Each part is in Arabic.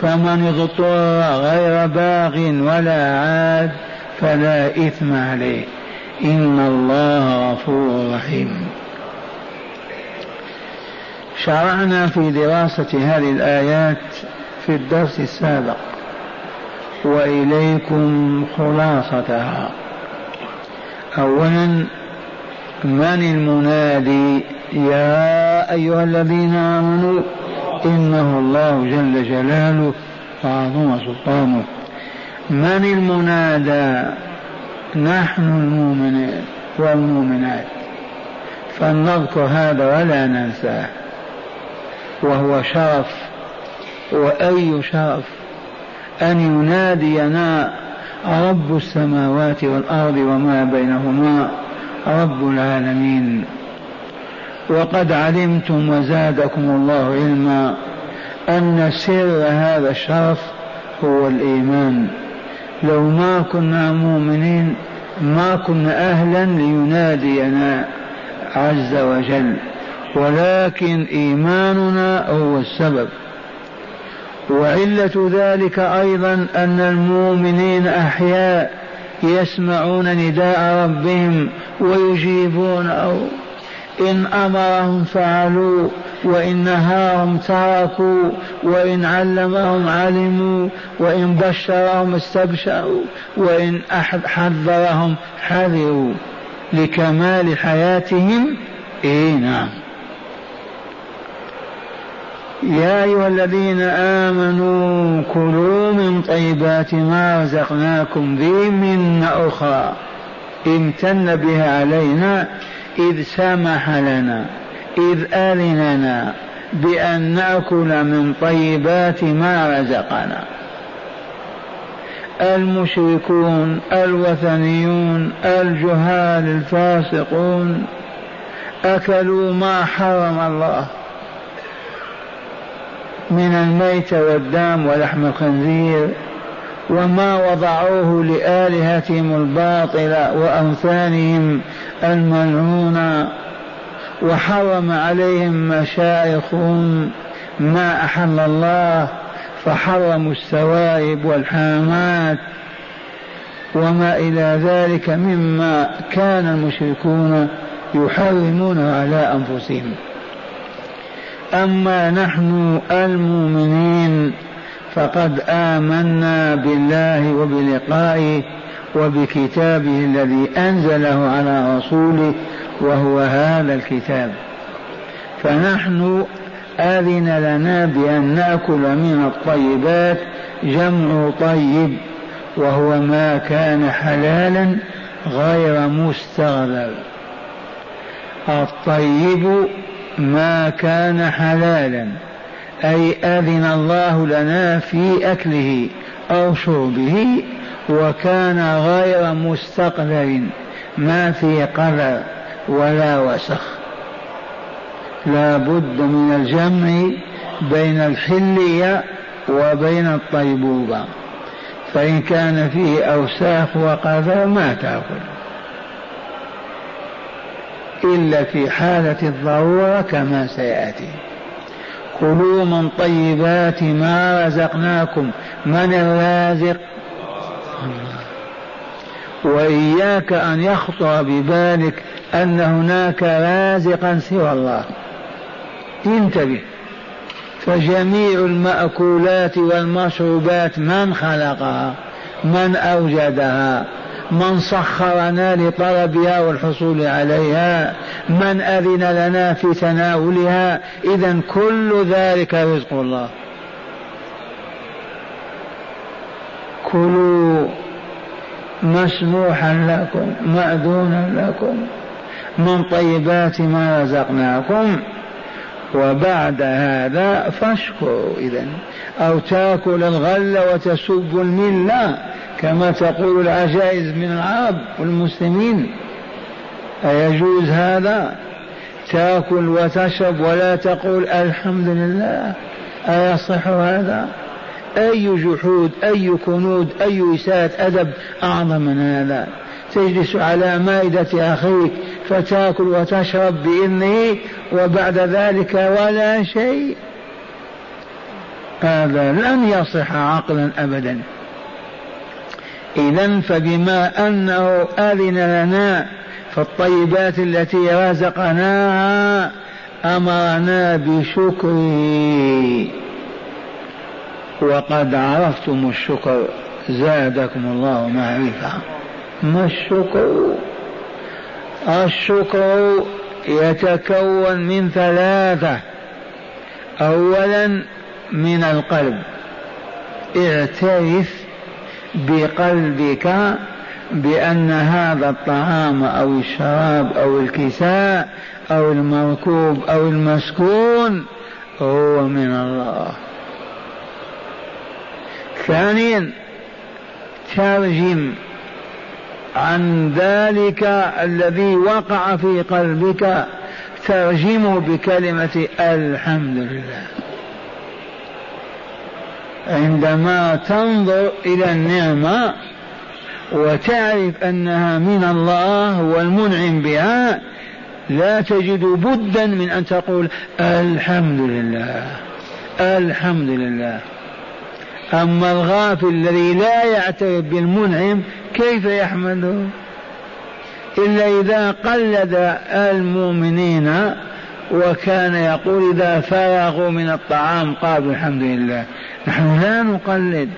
فمن اضطر غير باغ ولا عاد فلا إثم عليه. إن الله غفور رحيم. شرعنا في دراسة هذه الآيات في الدرس السابق وإليكم خلاصتها. أولا من المنادي؟ يا أيها الذين آمنوا إنه الله جل جلاله وعظم سلطانه. من المنادى؟ نحن المؤمنين والمؤمنات. فلنذكر هذا ولا ننساه. وهو شرف. وأي شرف؟ أن ينادينا رب السماوات والأرض وما بينهما رب العالمين. وقد علمتم وزادكم الله علما أن سر هذا الشرف هو الإيمان. لو ما كنا مؤمنين ما كنا أهلا لينادينا عز وجل ولكن إيماننا هو السبب. وعلة ذلك أيضا أن المؤمنين أحياء يسمعون نداء ربهم ويجيبونه. إن أمرهم فعلوا وإن نهاهم تركوا وإن علمهم علموا وإن بشرهم استبشروا وإن حذرهم حذروا لكمال حياتهم. إيه نعم. يا أيها الذين آمنوا كلوا من طيبات ما رزقناكم ذي من أخرى امتن بها علينا إذ سمح لنا إذ أذننا بأن نأكل من طيبات ما رزقنا. المشركون الوثنيون الجهال الفاسقون أكلوا ما حرم الله من الميت والدم ولحم الخنزير. وما وضعوه لآلهتهم الباطلة وأوثانهم الملعونة وحرم عليهم مشايخهم ما أحل الله فحرموا السوائب والحامات وما إلى ذلك مما كان المشركون يحرمونه على أنفسهم. أما نحن المؤمنين فقد آمنا بالله وبلقائه وبكتابه الذي أنزله على رسوله وهو هذا الكتاب. فنحن آذن لنا بأن نأكل من الطيبات جمع طيب وهو ما كان حلالا غير مستغلل. الطيب ما كان حلالا. أي أذن الله لنا في أكله أو شربه وكان غير مستقذر ما في قذر ولا وسخ. لا بد من الجمع بين الحلية وبين الطيبوبة. فإن كان فيه أوساخ وقذر ما تأكل. إلا في حالة الضرورة كما سيأتي. كلوا من طيبات ما رزقناكم. من الرازق؟ وإياك أن يخطر ببالك أن هناك رازقا سوى الله. انتبه. فجميع المأكولات والمشروبات من خلقها؟ من أوجدها؟ من سخرنا لطلبها والحصول عليها من أذن لنا في تناولها إذا كل ذلك رزق الله. كلوا مسموحا لكم مأذونا لكم من طيبات ما رزقناكم. وبعد هذا فاشكروا إذا أو تاكل الغل وتسب الملة كما تقول العجائز من العرب والمسلمين. أيجوز هذا؟ تاكل وتشرب ولا تقول الحمد لله. أيصح هذا؟ أي جحود أي كنود أي إساءة أدب أعظم من هذا؟ تجلس على مائدة أخيك فتاكل وتشرب بإذنه وبعد ذلك ولا شيء. هذا لن يصح عقلا أبدا. إذا فبما أنه أذن لنا فالطيبات التي رزقناها أمرنا بشكره. وقد عرفتم الشكر زادكم الله معرفة. ما الشكر؟ الشكر يتكون من ثلاثة. أولا من القلب. اعترف بقلبك بأن هذا الطعام أو الشراب أو الكساء أو المركوب أو المسكون هو من الله. ثانيا ترجم عن ذلك الذي وقع في قلبك ترجمه بكلمة الحمد لله. عندما تنظر إلى النعمة وتعرف أنها من الله والمنعم بها لا تجد بدا من أن تقول الحمد لله الحمد لله. أما الغافل الذي لا يعترف بالمنعم كيف يحمده إلا إذا قلد المؤمنين وكان يقول إذا فرغوا من الطعام قالوا الحمد لله. نحن لا نقلد.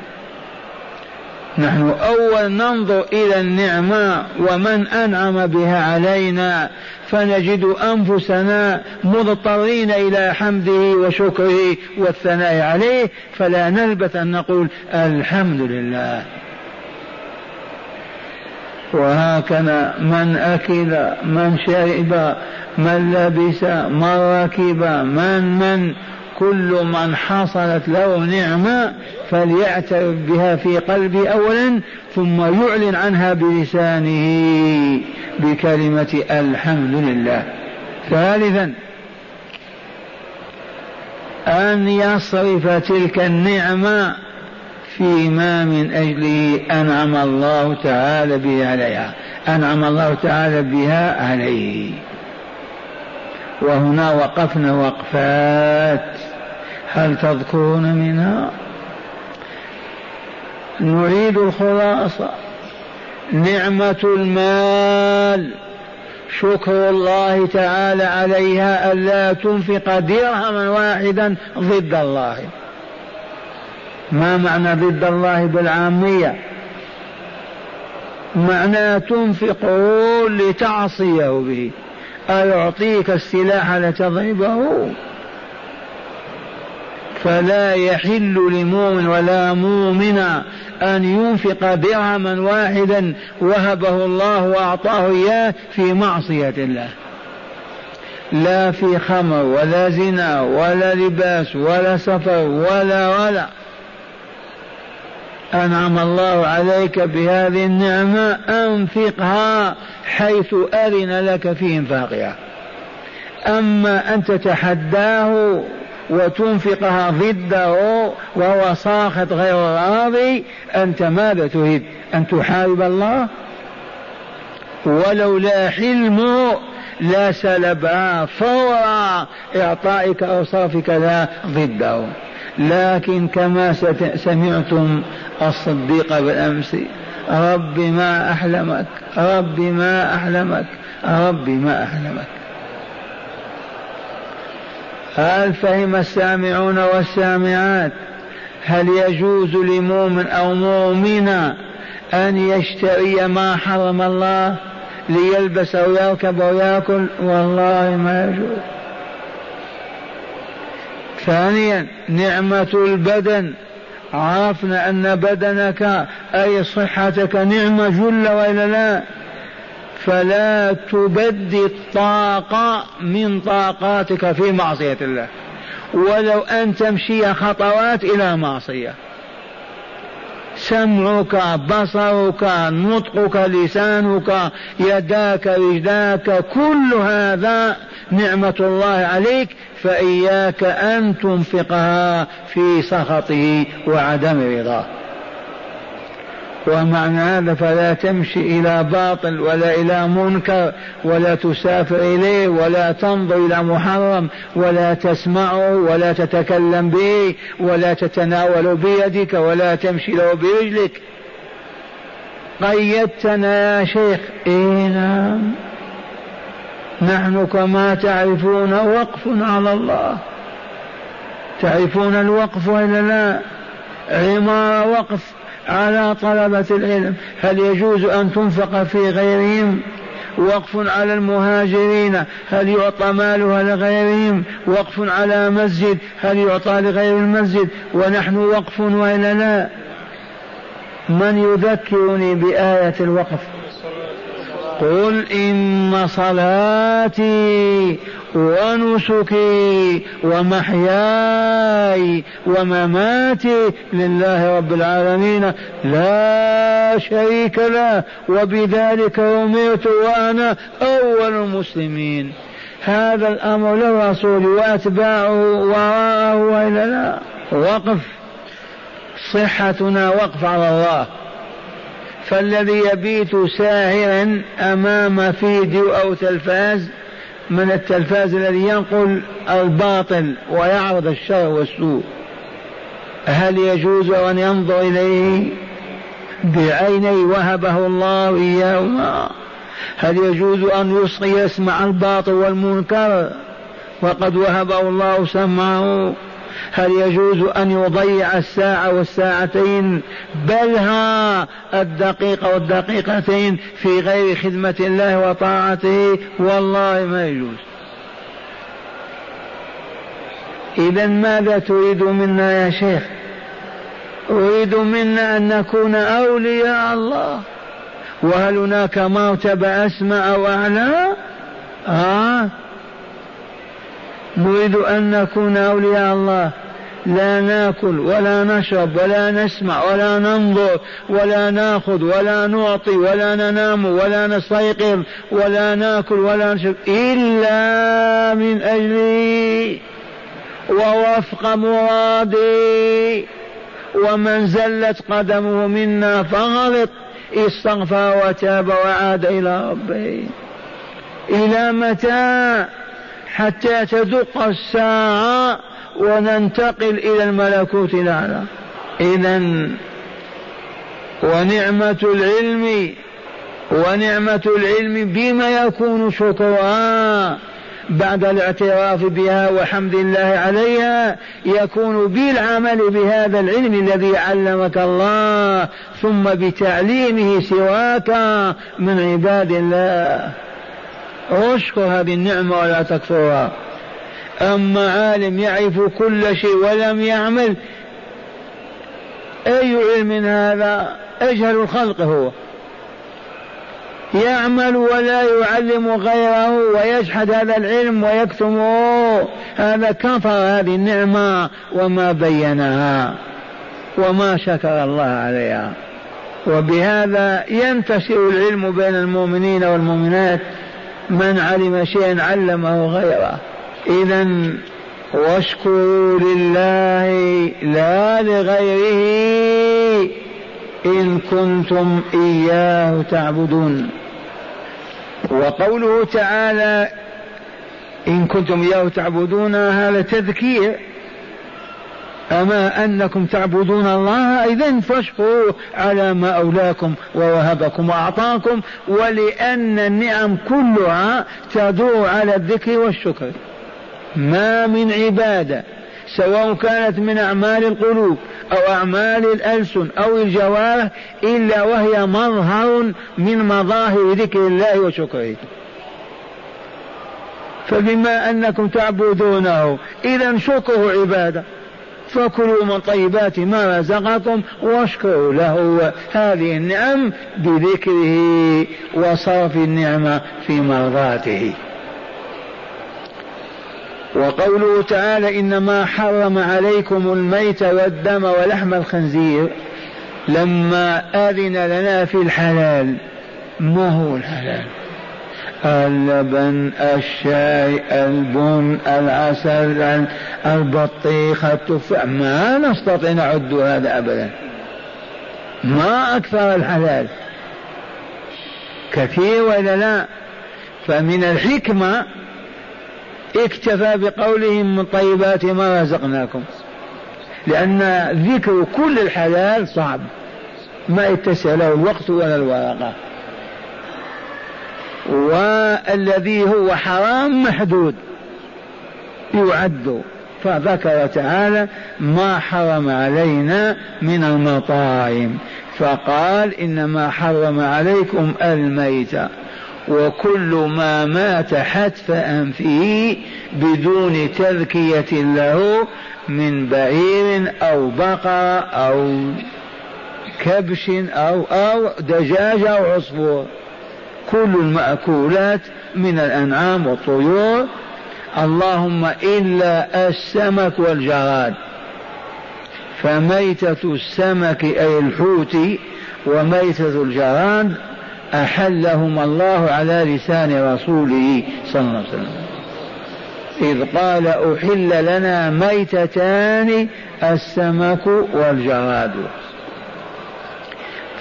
نحن أول ننظر إلى النعمة ومن أنعم بها علينا فنجد أنفسنا مضطرين إلى حمده وشكره والثناء عليه فلا نلبث أن نقول الحمد لله. وهكذا من أكل من شرب من لبس من ركب من من كل من حصلت له نعمة فليعترف بها في قلبه أولا ثم يعلن عنها بلسانه بكلمة الحمد لله. ثالثا أن يصرف تلك النعمة فيما من أجله أنعم الله تعالى به عليها. أنعم الله تعالى بها عليه. وهنا وقفنا وقفات. هل تذكرون منها؟ نريد الخلاصة. نعمة المال. شكر الله تعالى عليها ألا تنفق درهما واحدا ضد الله. ما معنى ضد الله بالعامية؟ معنى تنفقه لتعصيه به. أيعطيك السلاح لتضربه. فلا يحل لمؤمن ولا مؤمن أن ينفق درهما واحدا وهبه الله وأعطاه إياه في معصية الله. لا في خمر ولا زنا ولا لباس ولا سفر ولا ولا أنعم الله عليك بهذه النعمة أنفقها حيث أذن لك في إنفاقها أما أن تتحداه وتنفقها ضده وهو ساخط غير راضي أنت ماذا تريد؟ أن تحارب الله؟ ولولا حلمه لا سلبها فور إعطائك أو صرفك لا ضده. لكن كما سمعتم الصديق بالأمس رب ما أحلمك رب ما أحلمك رب ما أحلمك. هل فهم السامعون والسامعات؟ هل يجوز لمؤمن أو مؤمنة أن يشتري ما حرم الله ليلبس أو يركب أو يأكل؟ والله ما يجوز. ثانيا نعمة البدن. عرفنا أن بدنك أي صحتك نعمة جل وإلا لا. فلا تبدي الطاقة من طاقاتك في معصية الله. ولو أن تمشي خطوات إلى معصية. سمعك بصرك نطقك لسانك يداك رجلاك كل هذا نعمة الله عليك فإياك أن تنفقها في سخطه وعدم رضاه. ومعنى هذا فلا تمشي إلى باطل ولا إلى منكر ولا تسافر إليه ولا تنظر إلى محرم ولا تسمعه ولا تتكلم به ولا تتناول بيدك ولا تمشي له برجلك. قيدتنا يا شيخ. إيه نعم. نحن كما تعرفون وقف على الله. تعرفون الوقف ولا لا؟ عمار وقف. على طلبة العلم هل يجوز أن تنفق في غيرهم؟ وقف على المهاجرين هل يعطى مالها لغيرهم؟ وقف على مسجد هل يعطى لغير المسجد؟ ونحن وقف وإلا لا؟ من يذكرني بآية الوقف؟ قل إن صلاتي ونسكي ومحياي ومماتي لله رب العالمين لا شريك له وبذلك أمرت وأنا أول المسلمين هذا الأمر للرسول وأتباعه وراءه وإلا لا وقف. صحتنا وقف على الله. فالذي يبيت ساهرا أمام فيديو أو تلفاز من التلفاز الذي ينقل الباطل ويعرض الشر والسوء هل يجوز أن ينظر إليه؟ بعيني وهبه الله إياهما. هل يجوز أن يسمع الباطل والمنكر؟ وقد وهبه الله سمعه. هل يجوز أن يضيع الساعة والساعتين؟ بل ها الدقيقة والدقيقتين في غير خدمة الله وطاعته والله ما يجوز. إذا ماذا تريد منا يا شيخ؟ أريد منا أن نكون أولياء الله. وهل هناك مرتبة أسمى أو أعلى؟ آه نريد أن نكون أولياء الله. لا نأكل ولا نشرب ولا نسمع ولا ننظر ولا نأخذ ولا نعطي ولا ننام ولا نستيقظ ولا نأكل ولا نشرب إلا من اجلي ووفق مرادي. ومن زلت قدمه منا فغلط. استغفر وتاب وعاد إلى ربه. إلى متى؟ حتى تدق الساعة وننتقل إلى الملكوت الأعلى. إذا ونعمة العلم ونعمة العلم بما يكون شكرها بعد الاعتراف بها وحمد الله عليها يكون بالعمل بهذا العلم الذي علمك الله ثم بتعليمه سواك من عباد الله. اشكر هذه النعمة ولا تكفرها. أما عالم يعرف كل شيء ولم يعمل أي علم هذا؟ أجهل الخلق هو. يعمل ولا يعلم غيره ويجحد هذا العلم ويكتمه. هذا كفر هذه النعمة وما بينها وما شكر الله عليها. وبهذا ينتشر العلم بين المؤمنين والمؤمنات. من علم شيئا علمه غيره. إذا واشكروا لله لا لغيره إن كنتم إياه تعبدون. وقوله تعالى إن كنتم إياه تعبدون هذا تذكير أما أنكم تعبدون الله إذا فاشكروا على ما أولاكم ووهبكم وأعطاكم ولأن النعم كلها تدور على الذكر والشكر. ما من عبادة سواء كانت من أعمال القلوب أو أعمال الألسن أو الجوارح إلا وهي مظهر من مظاهر ذكر الله وشكره. فبما أنكم تعبدونه إذا شكره عبادة. فكلوا من طيبات ما رزقكم واشكروا له. هذه النعم بذكره وصرف النعمة في مرضاته. وقوله تعالى إنما حرم عليكم الميت والدم ولحم الخنزير. لما أذن لنا في الحلال ما هو الحلال؟ اللبن الشاي البن العسل البطيخ التفاح ما نستطيع نعد هذا أبدا. ما أكثر الحلال. كثير ولا لا؟ فمن الحكمة اكتفى بقولهم من طيبات ما رزقناكم. لأن ذكر كل الحلال صعب. ما يتسع له الوقت ولا الورقة. والذي هو حرام محدود. يعد. فذكر تعالى ما حرم علينا من المطاعم. فقال إنما حرم عليكم الميت. وكل ما مات حتف انفه بدون تذكية له من بعير أو بقرة أو كبش أو أو دجاج أو عصفور. كل المأكولات من الأنعام والطيور. اللهم إلا السمك والجراد. فميتة السمك أي الحوت وميتة الجراد أحلهم الله على لسان رسوله صلى الله عليه وسلم. إذ قال أحل لنا ميتتان السمك والجراد.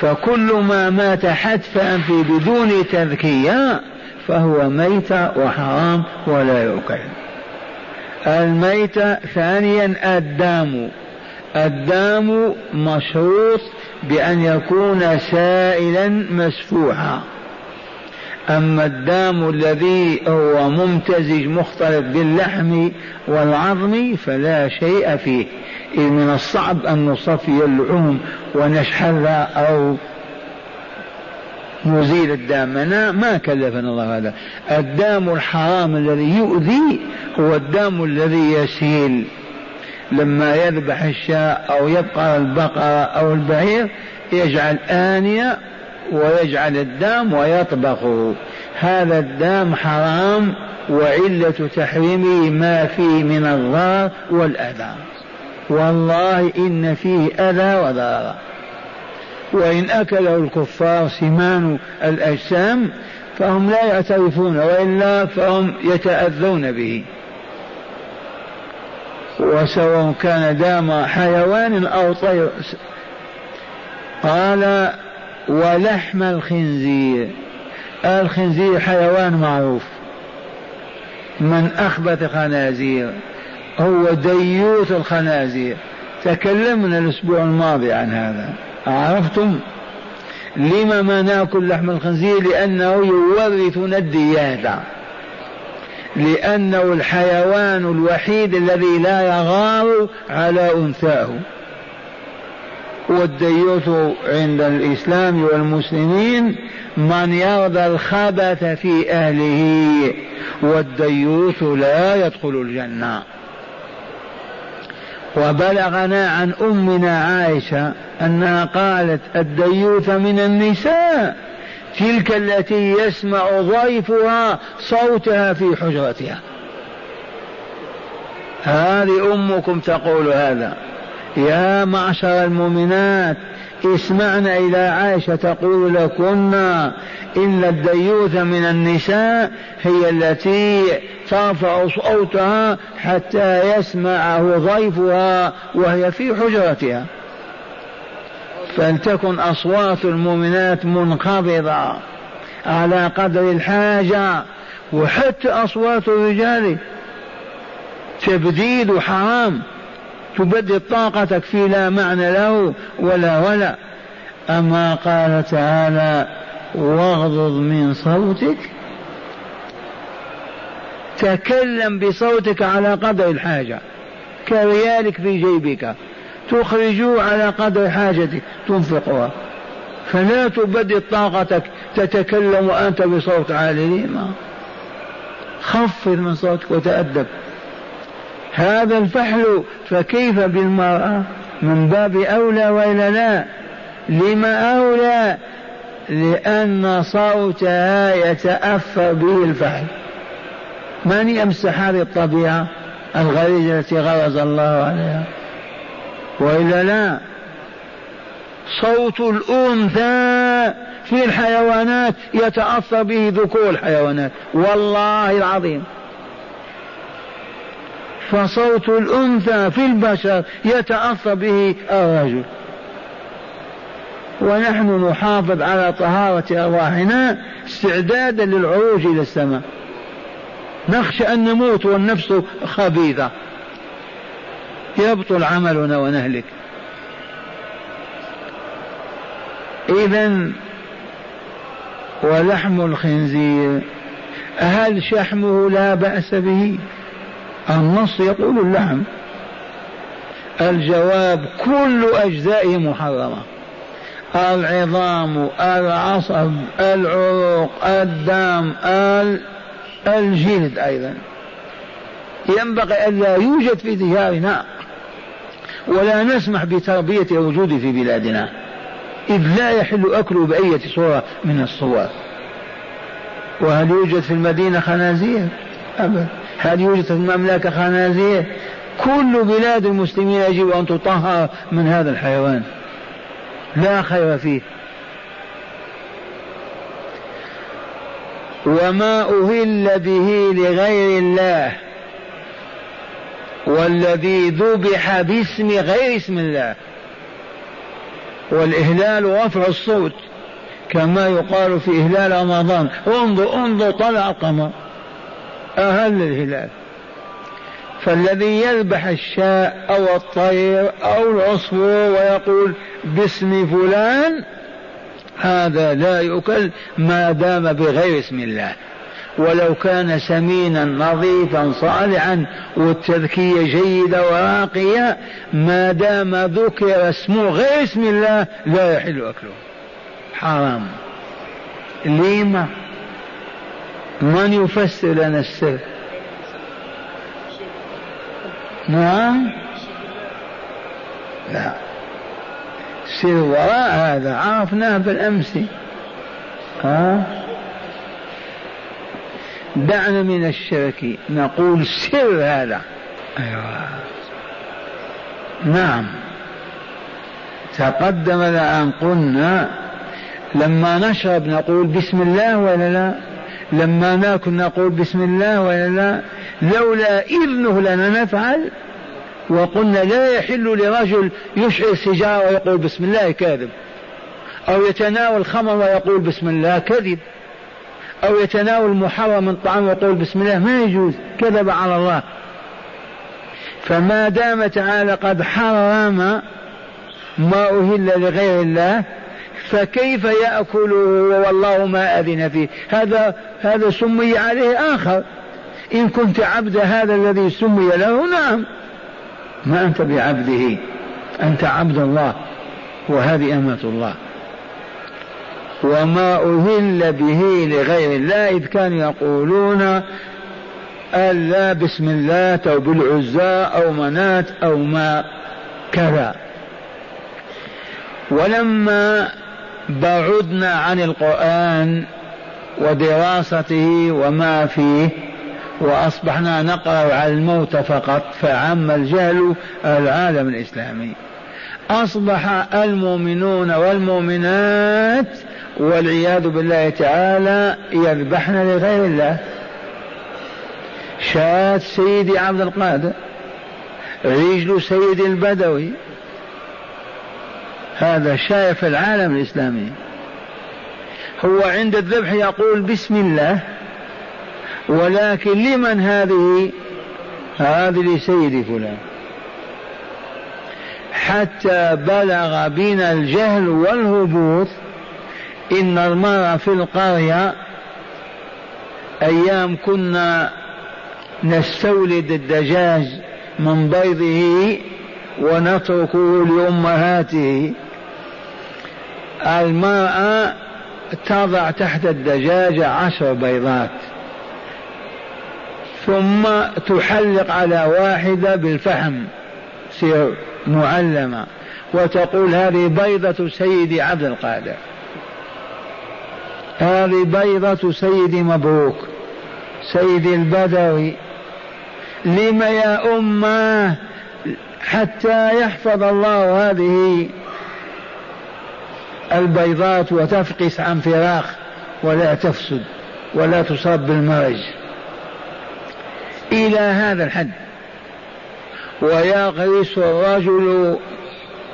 فكل ما مات حتفا في بدون تذكية فهو ميت وحرام ولا يؤكل. الميت ثانيا الدام الدام مشروط بأن يكون سائلا مسفوحا. أما الدام الذي هو ممتزج مختلط باللحم والعظم فلا شيء فيه. إذ من الصعب أن نصفي اللحوم ونشحذها أو نزيل الدام ما كلفنا الله هذا. الدام الحرام الذي يؤذي هو الدام الذي يسيل. لما يذبح الشاء أو يبقى البقرة أو البعير يجعل آنية ويجعل الدام ويطبخه هذا الدام حرام وعلة تحريمه ما فيه من الضار والأذى. والله إن فيه أذى وضرر. وإن أكله الكفار سمان الأجسام فهم لا يعترفون وإلا فهم يتأذون به. وسواء كان دام حيوان أو طير قال ولحم الخنزير. الخنزير حيوان معروف. من أخبث خنازير. هو ديوث الخنازير. تكلمنا الأسبوع الماضي عن هذا. عرفتم؟ لما ما نأكل لحم الخنزير؟ لأنه يورثنا الدياثة لأنه الحيوان الوحيد الذي لا يغار على أنثاه. والديوث عند الإسلام والمسلمين من يرضى الخبث في أهله والديوث لا يدخل الجنة. وبلغنا عن أمنا عائشة أنها قالت الديوث من النساء تلك التي يسمع ضيفها صوتها في حجرتها. هذه أمكم تقول هذا. يا معشر المؤمنات اسمعنا إلى عائشة تقول لكن إن الديوث من النساء هي التي ترفع صوتها حتى يسمعه ضيفها وهي في حجرتها. فلتكن أصوات المؤمنات منخفضة على قدر الحاجة وحتى أصوات الرجال تبديد حرام تبدد طاقتك في لا معنى له ولا ولا. أما قال تعالى واغضض من صوتك تكلم بصوتك على قدر الحاجة كريالك في جيبك تخرجه على قدر حاجتك تنفقها. فلا تبدد طاقتك تتكلم وأنت بصوت عالي. ما؟ خفض من صوتك وتأدب. هذا الفحل فكيف بالمرأة؟ من باب أولى وإلا لا. لما أولى؟ لأن صوتها يتأثر به الفحل. من يمسح هذه الطبيعة الغريزة التي غرز الله عليها؟ وإلا لا. صوت الأنثى في الحيوانات يتأثر به ذكور الحيوانات. والله العظيم. فصوت الأنثى في البشر يتأثر به الرجل. ونحن نحافظ على طهارة أرواحنا استعدادا للعروج إلى السماء. نخشى أن نموت والنفس خبيثة. يبطل عملنا ونهلك. إذا ولحم الخنزير هل شحمه لا بأس به؟ النص يقول اللحم. الجواب كل أجزائه محرمة. العظام العصب العروق الدم الجلد أيضا. ينبغي ألا يوجد في ديارنا ولا نسمح بتربية وجوده في بلادنا إذ لا يحل أكله بأية صورة من الصور. وهل يوجد في المدينة خنازير؟ أبدا. هل يوجد في المملكة خنازير؟ كل بلاد المسلمين يجب أن تطهر من هذا الحيوان. لا خير فيه. وما أهل به لغير الله والذي ذبح باسم غير اسم الله والإهلال رفع الصوت كما يقال في إهلال رمضان. انظر انظر طلع القمر. أهل الهلال. فالذي يذبح الشاء أو الطير أو العصفور ويقول باسم فلان هذا لا يؤكل ما دام بغير اسم الله. ولو كان سمينا نظيفا صالحا والتذكية جيدة وراقية ما دام ذكر اسمه غير اسم الله لا يحل أكله. حرام. لما؟ من يفسر لنا السر؟ نعم؟ لا. سر وراء هذا عرفناه بالأمس. ها؟ دعنا من الشرك نقول سر هذا. أيوة. نعم. تقدم الآن قلنا لما نشرب نقول بسم الله ولا لا؟ لما ناكل نقول بسم الله ولا لا؟ لولا إذنه لنا نفعل وقلنا لا يحل لرجل يشعل سيجارة ويقول بسم الله كاذب. أو يتناول خمر ويقول بسم الله كذب. أو يتناول محرم من ويقول بسم الله ما يجوز كذب على الله. فما دام تعالى قد حرم ما أهل لغير الله فكيف يأكله والله ما أذن فيه؟ هذا هذا سمي عليه آخر. إن كنت عبد هذا الذي سمي له نعم. ما أنت بعبده أنت عبد الله وهذه أمة الله. وما أهل به لغير الله إذ كانوا يقولون ألا بسم الله أو بالعزى أو منات أو ما كذا. ولما بعدنا عن القرآن ودراسته وما فيه وأصبحنا نقرأ على الموت فقط فعم الجهل العالم الإسلامي. أصبح المؤمنون والمؤمنات والعياذ بالله تعالى يذبحن لغير الله. شاة سيدي عبد القادر رجل سيدي البدوي. هذا شايف العالم الإسلامي. هو عند الذبح يقول بسم الله. ولكن لمن هذه؟ هذه لسيد فلان. حتى بلغ بنا الجهل والهبوط إن المرأة في القرية أيام كنا نستولد الدجاج من بيضه ونتركه لأمهاته. المرأة تضع تحت الدجاجة عشر بيضات. ثم تحلق على واحدة بالفحم تصير معلمة وتقول هذه بيضة سيدي عبد القادر. هذه بيضة سيدي مبروك سيدي البدوي. لم يا أمة حتى يحفظ الله هذه البيضات وتفقس عن فراخ ولا تفسد ولا تصاب بالمرج. إلى هذا الحد. ويغرس الرجل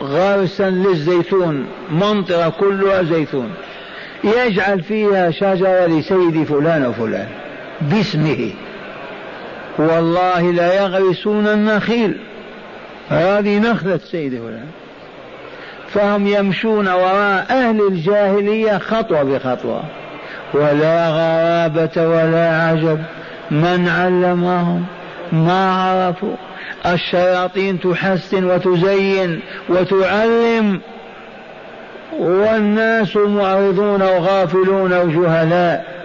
غرسا للزيتون منطقة كلها زيتون. يجعل فيها شجرة لسيد فلان وفلان باسمه. والله لا يغرسون النخيل. هذه نخلة سيد فلان. فهم يمشون وراء أهل الجاهلية خطوة بخطوة. ولا غرابة ولا عجب. من علمهم ما عرفوا. الشياطين تحسن وتزين وتعلم. والناس معرضون وغافلون وجهلاء.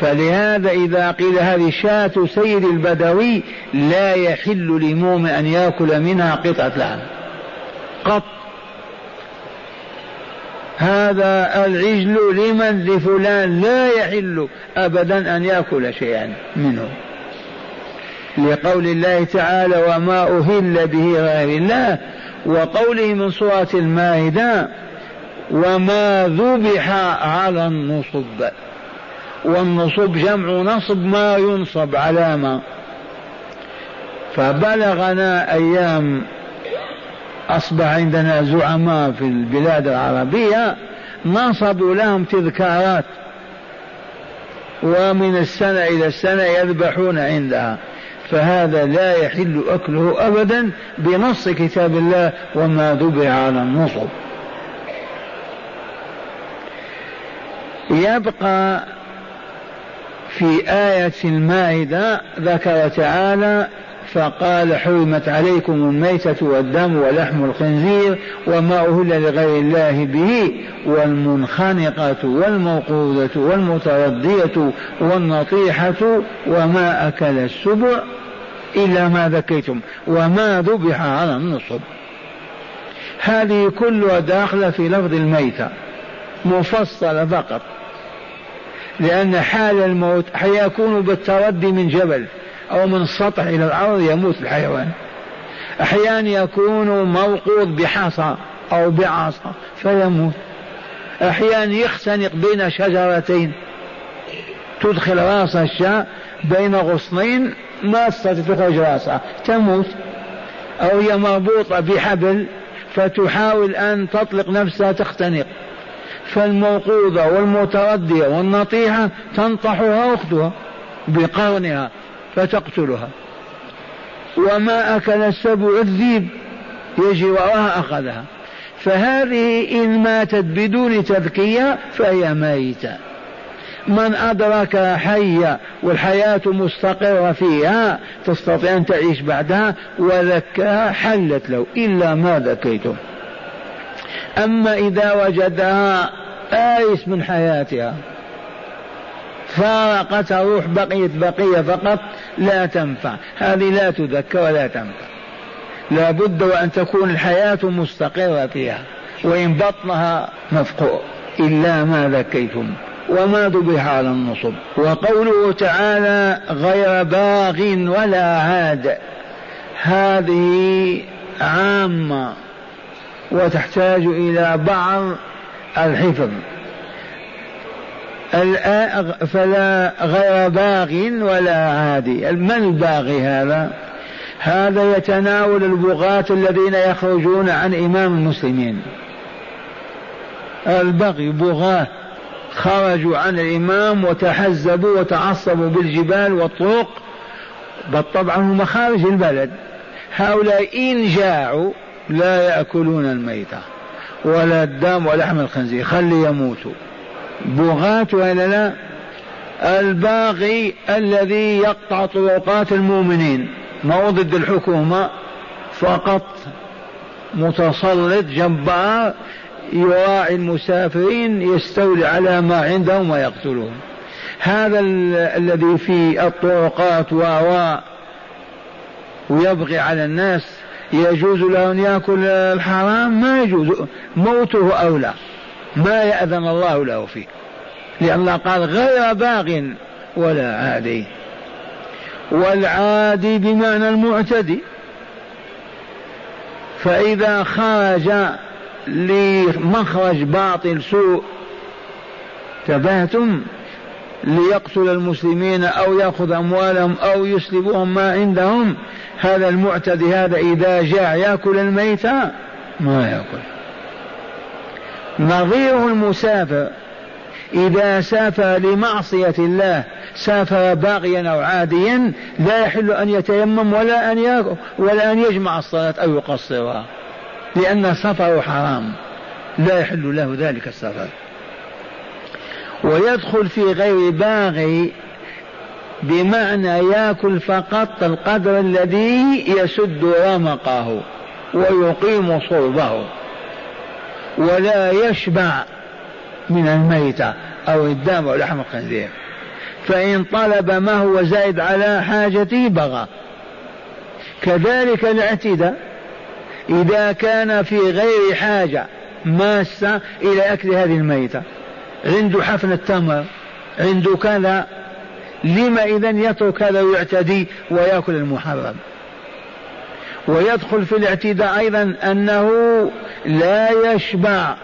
فلهذا إذا قيل هذه شاة سيد البدوي لا يحل لمؤمن أن يأكل منها قطعة لحم. قط. هذا العجل لمن؟ لفلان. لا يحل أبدا أن يأكل شيئا منه. لقول الله تعالى وما أهل به غير الله وقوله من سورة المائدة وما ذبح على النصب والنصب جمع نصب ما ينصب علامة فبلغنا أيام أصبح عندنا زعماء في البلاد العربية نصبوا لهم تذكارات ومن السنة إلى السنة يذبحون عندها فهذا لا يحل أكله أبدا بنص كتاب الله وما ذبح على النصب. يبقى في آية المائدة ذكر تعالى فقال حرمت عليكم الميتة والدم ولحم الخنزير وما أهل لغير الله به والمنخنقة والموقوذة والمتردية والنطيحة وما أكل السبع إلا ما ذكيتم وما ذبح على النصب. هذه كلها داخلة في لفظ الميتة مفصلة فقط لأن حال الموت حيكون بالتردي من جبل. أو من سطح إلى الأرض يموت الحيوان. أحيانا يكون موقوض بحصى أو بعصا فيموت. أحيانا يختنق بين شجرتين. تدخل رأس الشاة بين غصنين ما تستطيع تخرج رأسها. تموت. أو هي مربوطة بحبل فتحاول أن تطلق نفسها تختنق. فالموقوذة والمتردية والنطيحة تنطحها أختها بقرنها. فتقتلها. وما أكل السبع الذيب يجي وراها أخذها. فهذه إن ماتت بدون تذكية فهي ميتة. من أدرك حية والحياة مستقرة فيها تستطيع أن تعيش بعدها وذكاها حلت له. إلا ما ذكيتم أما إذا وجدها آيس من حياتها فارقتها روح بقيت بقية فقط لا تنفع. هذه لا تذكى ولا تنفع. لا بد وأن تكون الحياة مستقرة فيها وإن بطنها مفقوع. إلا ما ذكيتم. وما ذبح على النصب. وقوله تعالى غير باغ ولا عاد. هذه عامة وتحتاج إلى بعض الحفظ. فلا غير باغ ولا عادي. ما الباغي هذا؟ هذا يتناول البغاة الذين يخرجون عن إمام المسلمين. البغي بغاة خرجوا عن الإمام وتحزبوا وتعصبوا بالجبال والطرق بل طبعا هم خارج البلد. هؤلاء إن جاعوا لا يأكلون الميتة ولا الدم ولحم الخنزير خلي يموتوا. بغاة ولا لا الباغي الذي يقطع طرقات المؤمنين. ما هو ضد الحكومة؟ فقط متسلط جبار يراعي المسافرين يستولي على ما عندهم ويقتلهم. هذا الذي في الطرقات و ويبغي على الناس يجوز له أن يأكل الحرام؟ ما يجوز. موته أولى ما يأذن الله له فيه. لأن الله قال غير باغ ولا عادي والعادي بمعنى المعتدي فإذا خرج لمخرج باطل سوء تبهتم ليقتل المسلمين أو يأخذ أموالهم أو يسلبهم ما عندهم. هذا المعتدي هذا إذا جاء يأكل الميتة ما يأكل. نظيره المسافر. إذا سافر لمعصية الله سافر باغيا أو عاديا لا يحل أن يتيمم ولا أن ولا أن يجمع الصلاة أو يقصرها. لأن سفره حرام. لا يحل له ذلك السفر. ويدخل في غير باغي بمعنى يأكل فقط القدر الذي يسد رمقه ويقيم صلبه. ولا يشبع من الميتة أو الدم أو لحم الخنزير. فإن طلب ما هو زائد على حاجته بغى. كذلك الاعتداء. إذا كان في غير حاجة ماسة إلى أكل هذه الميتة. عنده حفن التمر عنده كذا. لما إذا يترك هذا ويعتدي ويأكل المحرم؟ ويدخل في الاعتداء أيضا أنه لا يشبع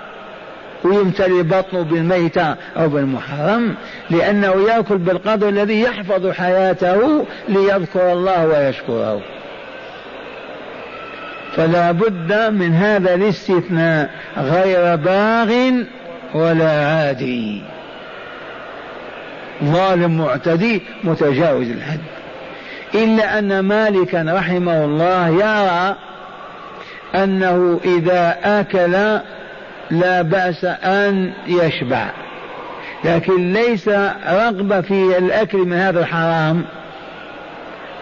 ويمتلي بطنه بالميتة أو بالمحرم لأنه يأكل بالقدر الذي يحفظ حياته ليذكر الله ويشكره. فلا بد من هذا الاستثناء غير باغ ولا عادي. ظالم معتدي متجاوز الحد. إلا أن مالكا رحمه الله يرى أنه إذا أكل لا بأس أن يشبع. لكن ليس رغبة في الأكل من هذا الحرام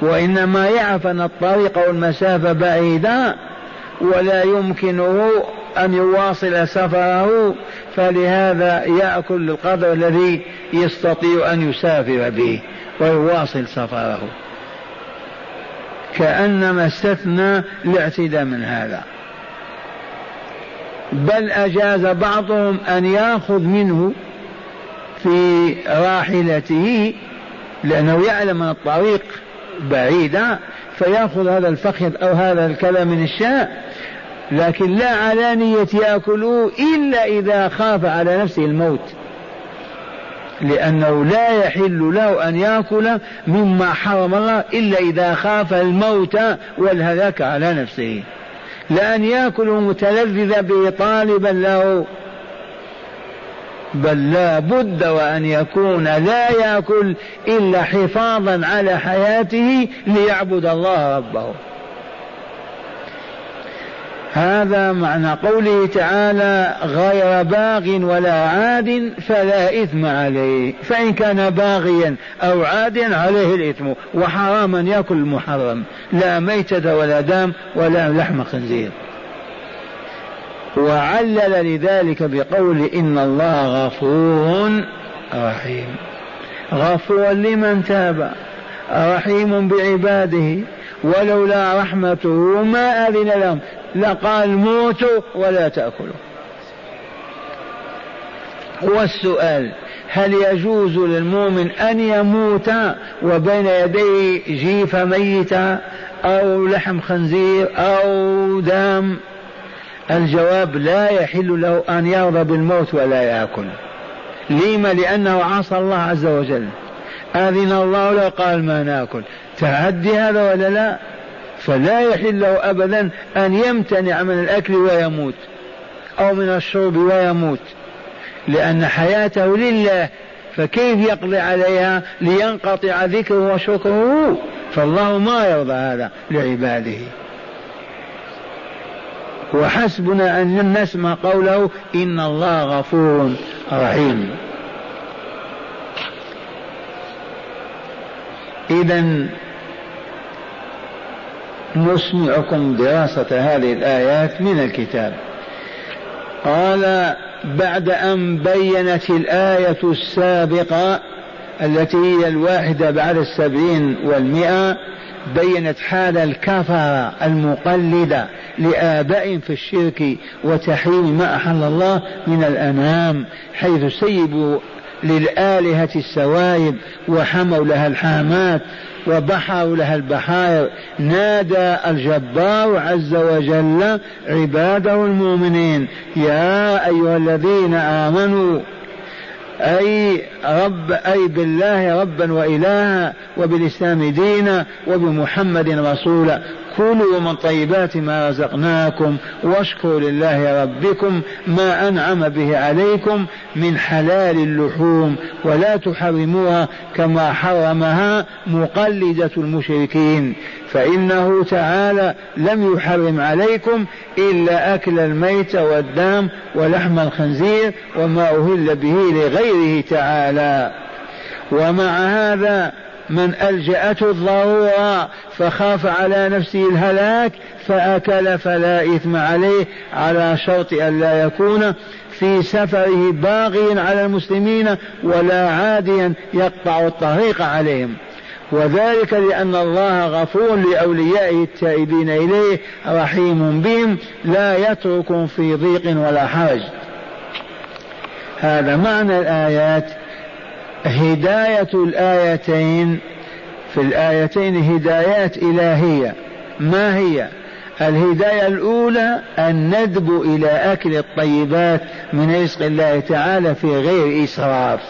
وإنما يعرف أن الطريق والمسافة بعيدة ولا يمكنه أن يواصل سفره فلهذا يأكل القدر الذي يستطيع أن يسافر به ويواصل سفره. كأنما استثنى الاعتداء من هذا. بل أجاز بعضهم أن يأخذ منه في راحلته لأنه يعلم أن الطريق بعيدة فيأخذ هذا الفخذ أو هذا الكلام من الشاء. لكن لا على نية يأكله إلا إذا خاف على نفسه الموت. لأنه لا يحل له أن يأكل مما حرم الله إلا إذا خاف الموت والهلاك على نفسه. لأن يأكل متلذذ به طالبا له. بل لا بد وأن يكون لا يأكل إلا حفاظا على حياته ليعبد الله ربه. هذا معنى قوله تعالى غير باغ ولا عاد فلا إثم عليه فإن كان باغيا أو عاديا عليه الإثم وحراما يأكل المحرم لا ميتة ولا دم ولا لحم خنزير. وعلل لذلك بقول إن الله غفور رحيم. غفور لمن تاب رحيم بعباده ولولا رحمته ما أذن لهم. لقال موتوا ولا تأكلوا. والسؤال هل يجوز للمؤمن أن يموت وبين يديه جيف ميتة أو لحم خنزير أو دم؟ الجواب لا يحل له أن يرضى بالموت ولا يأكل. لما لأنه عصى الله عز وجل. أذن الله له قال ما نأكل. تعدي هذا ولا لا؟ فلا يحل له أبدا أن يمتنع من الأكل ويموت أو من الشرب ويموت لأن حياته لله فكيف يقضي عليها لينقطع ذكره وشكره؟ فالله ما يرضى هذا لعباده. وحسبنا أن نسمع قوله إن الله غفور رحيم. إذا نسمعكم دراسة هذه الآيات من الكتاب. قال بعد أن بينت الآية السابقة التي هي الواحدة بعد السبعين والمئة بينت حال الكفرة المقلدة لآبائهم في الشرك وتحريم ما أحل الله من الأنام حيث سيبوا للآلهة السوائب وحموا لها الحامات وبحروا لها البحائر. نادى الجبار عز وجل عباده المؤمنين يا أيها الذين آمنوا أي رب أي بالله ربا وإلها وبالإسلام دينا وبمحمد رسولا. كلوا من طيبات ما رزقناكم واشكروا لله ربكم ما أنعم به عليكم من حلال اللحوم ولا تحرموها كما حرمها مقلدة المشركين فإنه تعالى لم يحرم عليكم إلا أكل الميت والدم ولحم الخنزير وما أهل به لغيره تعالى. ومع هذا من ألجأته الضرورة فخاف على نفسه الهلاك فأكل فلا إثم عليه على شرط أن لا يكون في سفره باغيا على المسلمين ولا عاديا يقطع الطريق عليهم. وذلك لأن الله غفور لأوليائه التائبين إليه رحيم بهم لا يتركهم في ضيق ولا حرج. هذا معنى الآيات. هداية الآيتين في الآيتين هدايات إلهية. ما هي؟ الهداية الأولى الندب إلى أكل الطيبات من رزق الله تعالى في غير إسراف.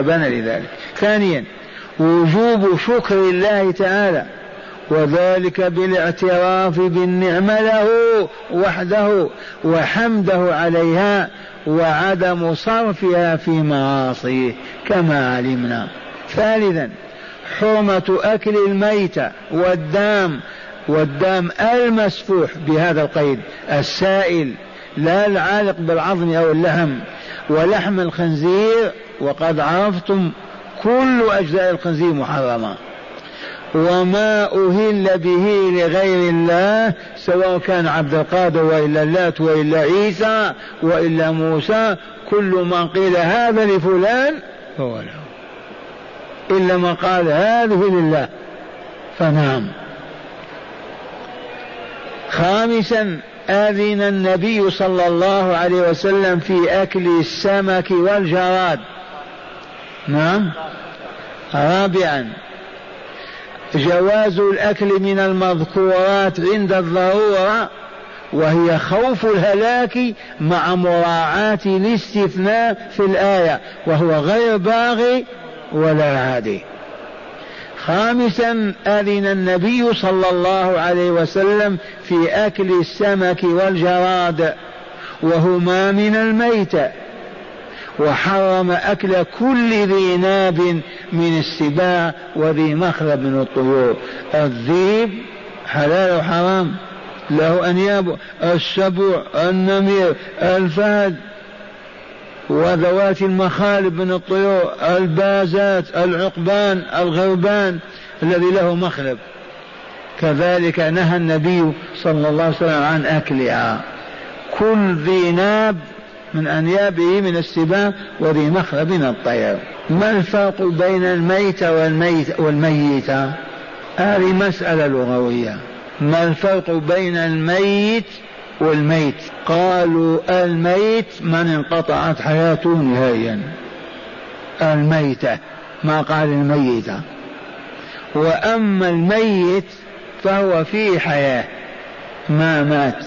بنى لذلك. ثانيا وجوب شكر الله تعالى وذلك بالاعتراف بالنعمة له وحده وحمده عليها وعدم صرفها في معاصيه كما علمنا. ثالثا حرمة أكل الميتة والدام والدام المسفوح بهذا القيد السائل لا العالق بالعظم أو اللحم ولحم الخنزير وقد عرفتم كل أجزاء الخنزير محرمة. وما أهل به لغير الله سواء كان عبد القادر وإلا اللات وإلا عيسى وإلا موسى كل من قيل هذا لفلان فهو له. إلا من قال هذه لله. فنعم. خامسا أذن النبي صلى الله عليه وسلم في أكل السمك والجراد. نعم. رابعا جواز الأكل من المذكورات عند الضرورة وهي خوف الهلاك مع مراعاة الاستثناء في الآية وهو غير باغي ولا عادي خامسا أذن النبي صلى الله عليه وسلم في أكل السمك والجراد وهما من الميتة. وحرم أكل كل ذي ناب من السباع وذي مخلب من الطيور. الذيب حلال وحرام له أنياب السبع النمير الفهد. وذوات المخالب من الطيور البازات العقبان الغربان الذي له مخلب كذلك نهى النبي صلى الله عليه وسلم عن أكلها. كل ذي ناب من أنيابه من السباع وذي مخلب من الطير. ما الفرق بين الميت والميت والميتة هذه مسألة لغوية. ما الفرق بين الميت والميت؟ قالوا الميت من انقطعت حياته نهائيا. الميتة ما قال الميتة وأما الميت فهو فيه حياة. ما مات.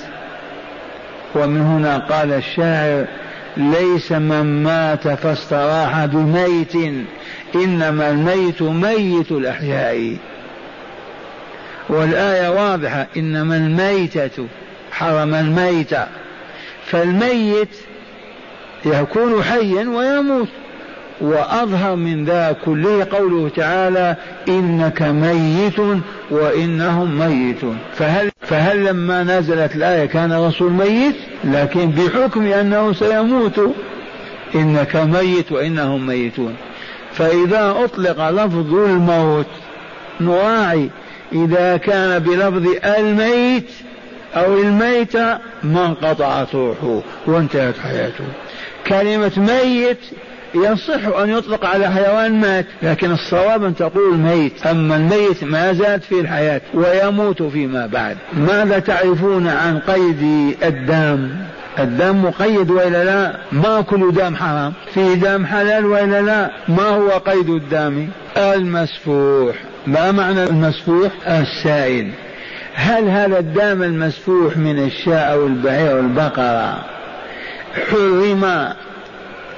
ومن هنا. قال الشاعر ليس من مات فاستراح بميت إنما الميت ميت الأحياء. والآية واضحة إنما الميتة حرم الميت فالميت يكون حيا ويموت. وأظهر من ذا كله قوله تعالى إنك ميت وإنهم ميتون. فهل, فهل لما نزلت الآية كان الرسول ميت؟ لكن بحكم أنه سيموت. إنك ميت وإنهم ميتون. فإذا أطلق لفظ الموت نراعي إذا كان بلفظ الميت أو الميتة ما انقطعت روحه وانتهت حياته. كلمة ميت يصح أن يطلق على حيوان مات. لكن الصواب أن تقول ميت. أما الميت ما زالت فيه الحياة ويموت فيما بعد. ماذا تعرفون عن قيد الدام الدم مقيد وإلا لا؟ ما كل دم حرام؟ في دم حلال وإلا لا؟ ما هو قيد الدم؟ المسفوح. ما معنى المسفوح؟ السائل. هل هذا الدم المسفوح من الشاء أو البعير والبقره حرم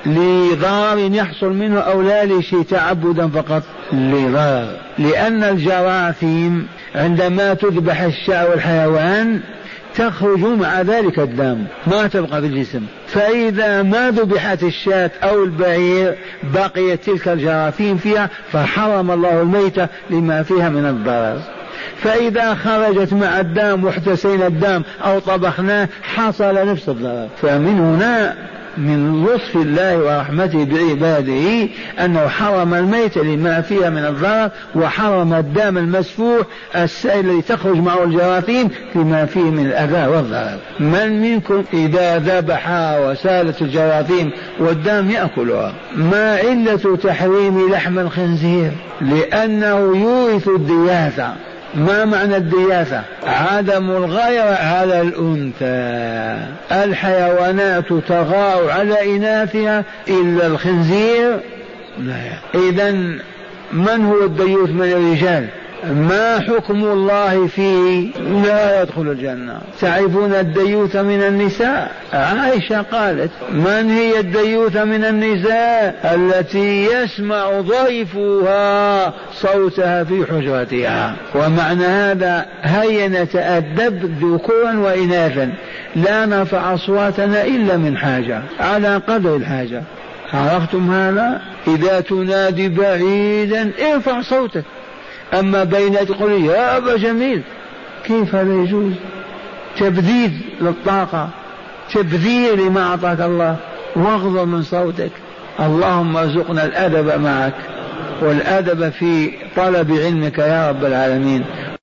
لضرر يحصل منه أو لا لشيء تعبدا فقط. لضرر لأن الجراثيم عندما تذبح الشاء والحيوان تخرج مع ذلك الدم ما تبقى في الجسم. فإذا ما ذبحت الشاة أو البعير بقيت تلك الجراثيم فيها فحرم الله الميتة لما فيها من الضرر. فإذا خرجت مع الدم واحتسينا الدم أو طبخناه حصل نفس الضرر. فمن هنا من لطف الله ورحمته بعباده أنه حرم الميت لما فيها من الضرر وحرم الدم المسفوح السائل الذي تخرج معه الجراثيم لما فيه من الأذى والضرر. من منكم إذا ذبح وسالت الجراثيم والدم يأكلها؟ ما علة تحريم لحم الخنزير؟ لأنه يورث الدياثة. ما معنى الدياثة عدم الغيرة على الأنثى. الحيوانات تغار على إناثها إلا الخنزير؟ إذا من هو الديوث من الرجال؟ ما حكم الله فيه؟ لا يدخل الجنة. تعرفون الديوث من النساء؟ عائشة قالت من هي الديوث من النساء التي يسمع ضيفها صوتها في حجرتها؟ ومعنى هذا هيا نتأدب ذكورا وإناثا. لا نرفع أصواتنا إلا من حاجة على قدر الحاجة. عرفتم هذا؟ إذا تنادي بعيدا ارفع صوتك. أما بين تقول يا أبا جميل كيف هذا يجوز؟ تبذيذ للطاقة تبذير لما أعطاك الله واغضب من صوتك. اللهم ارزقنا الأدب معك والأدب في طلب علمك يا رب العالمين.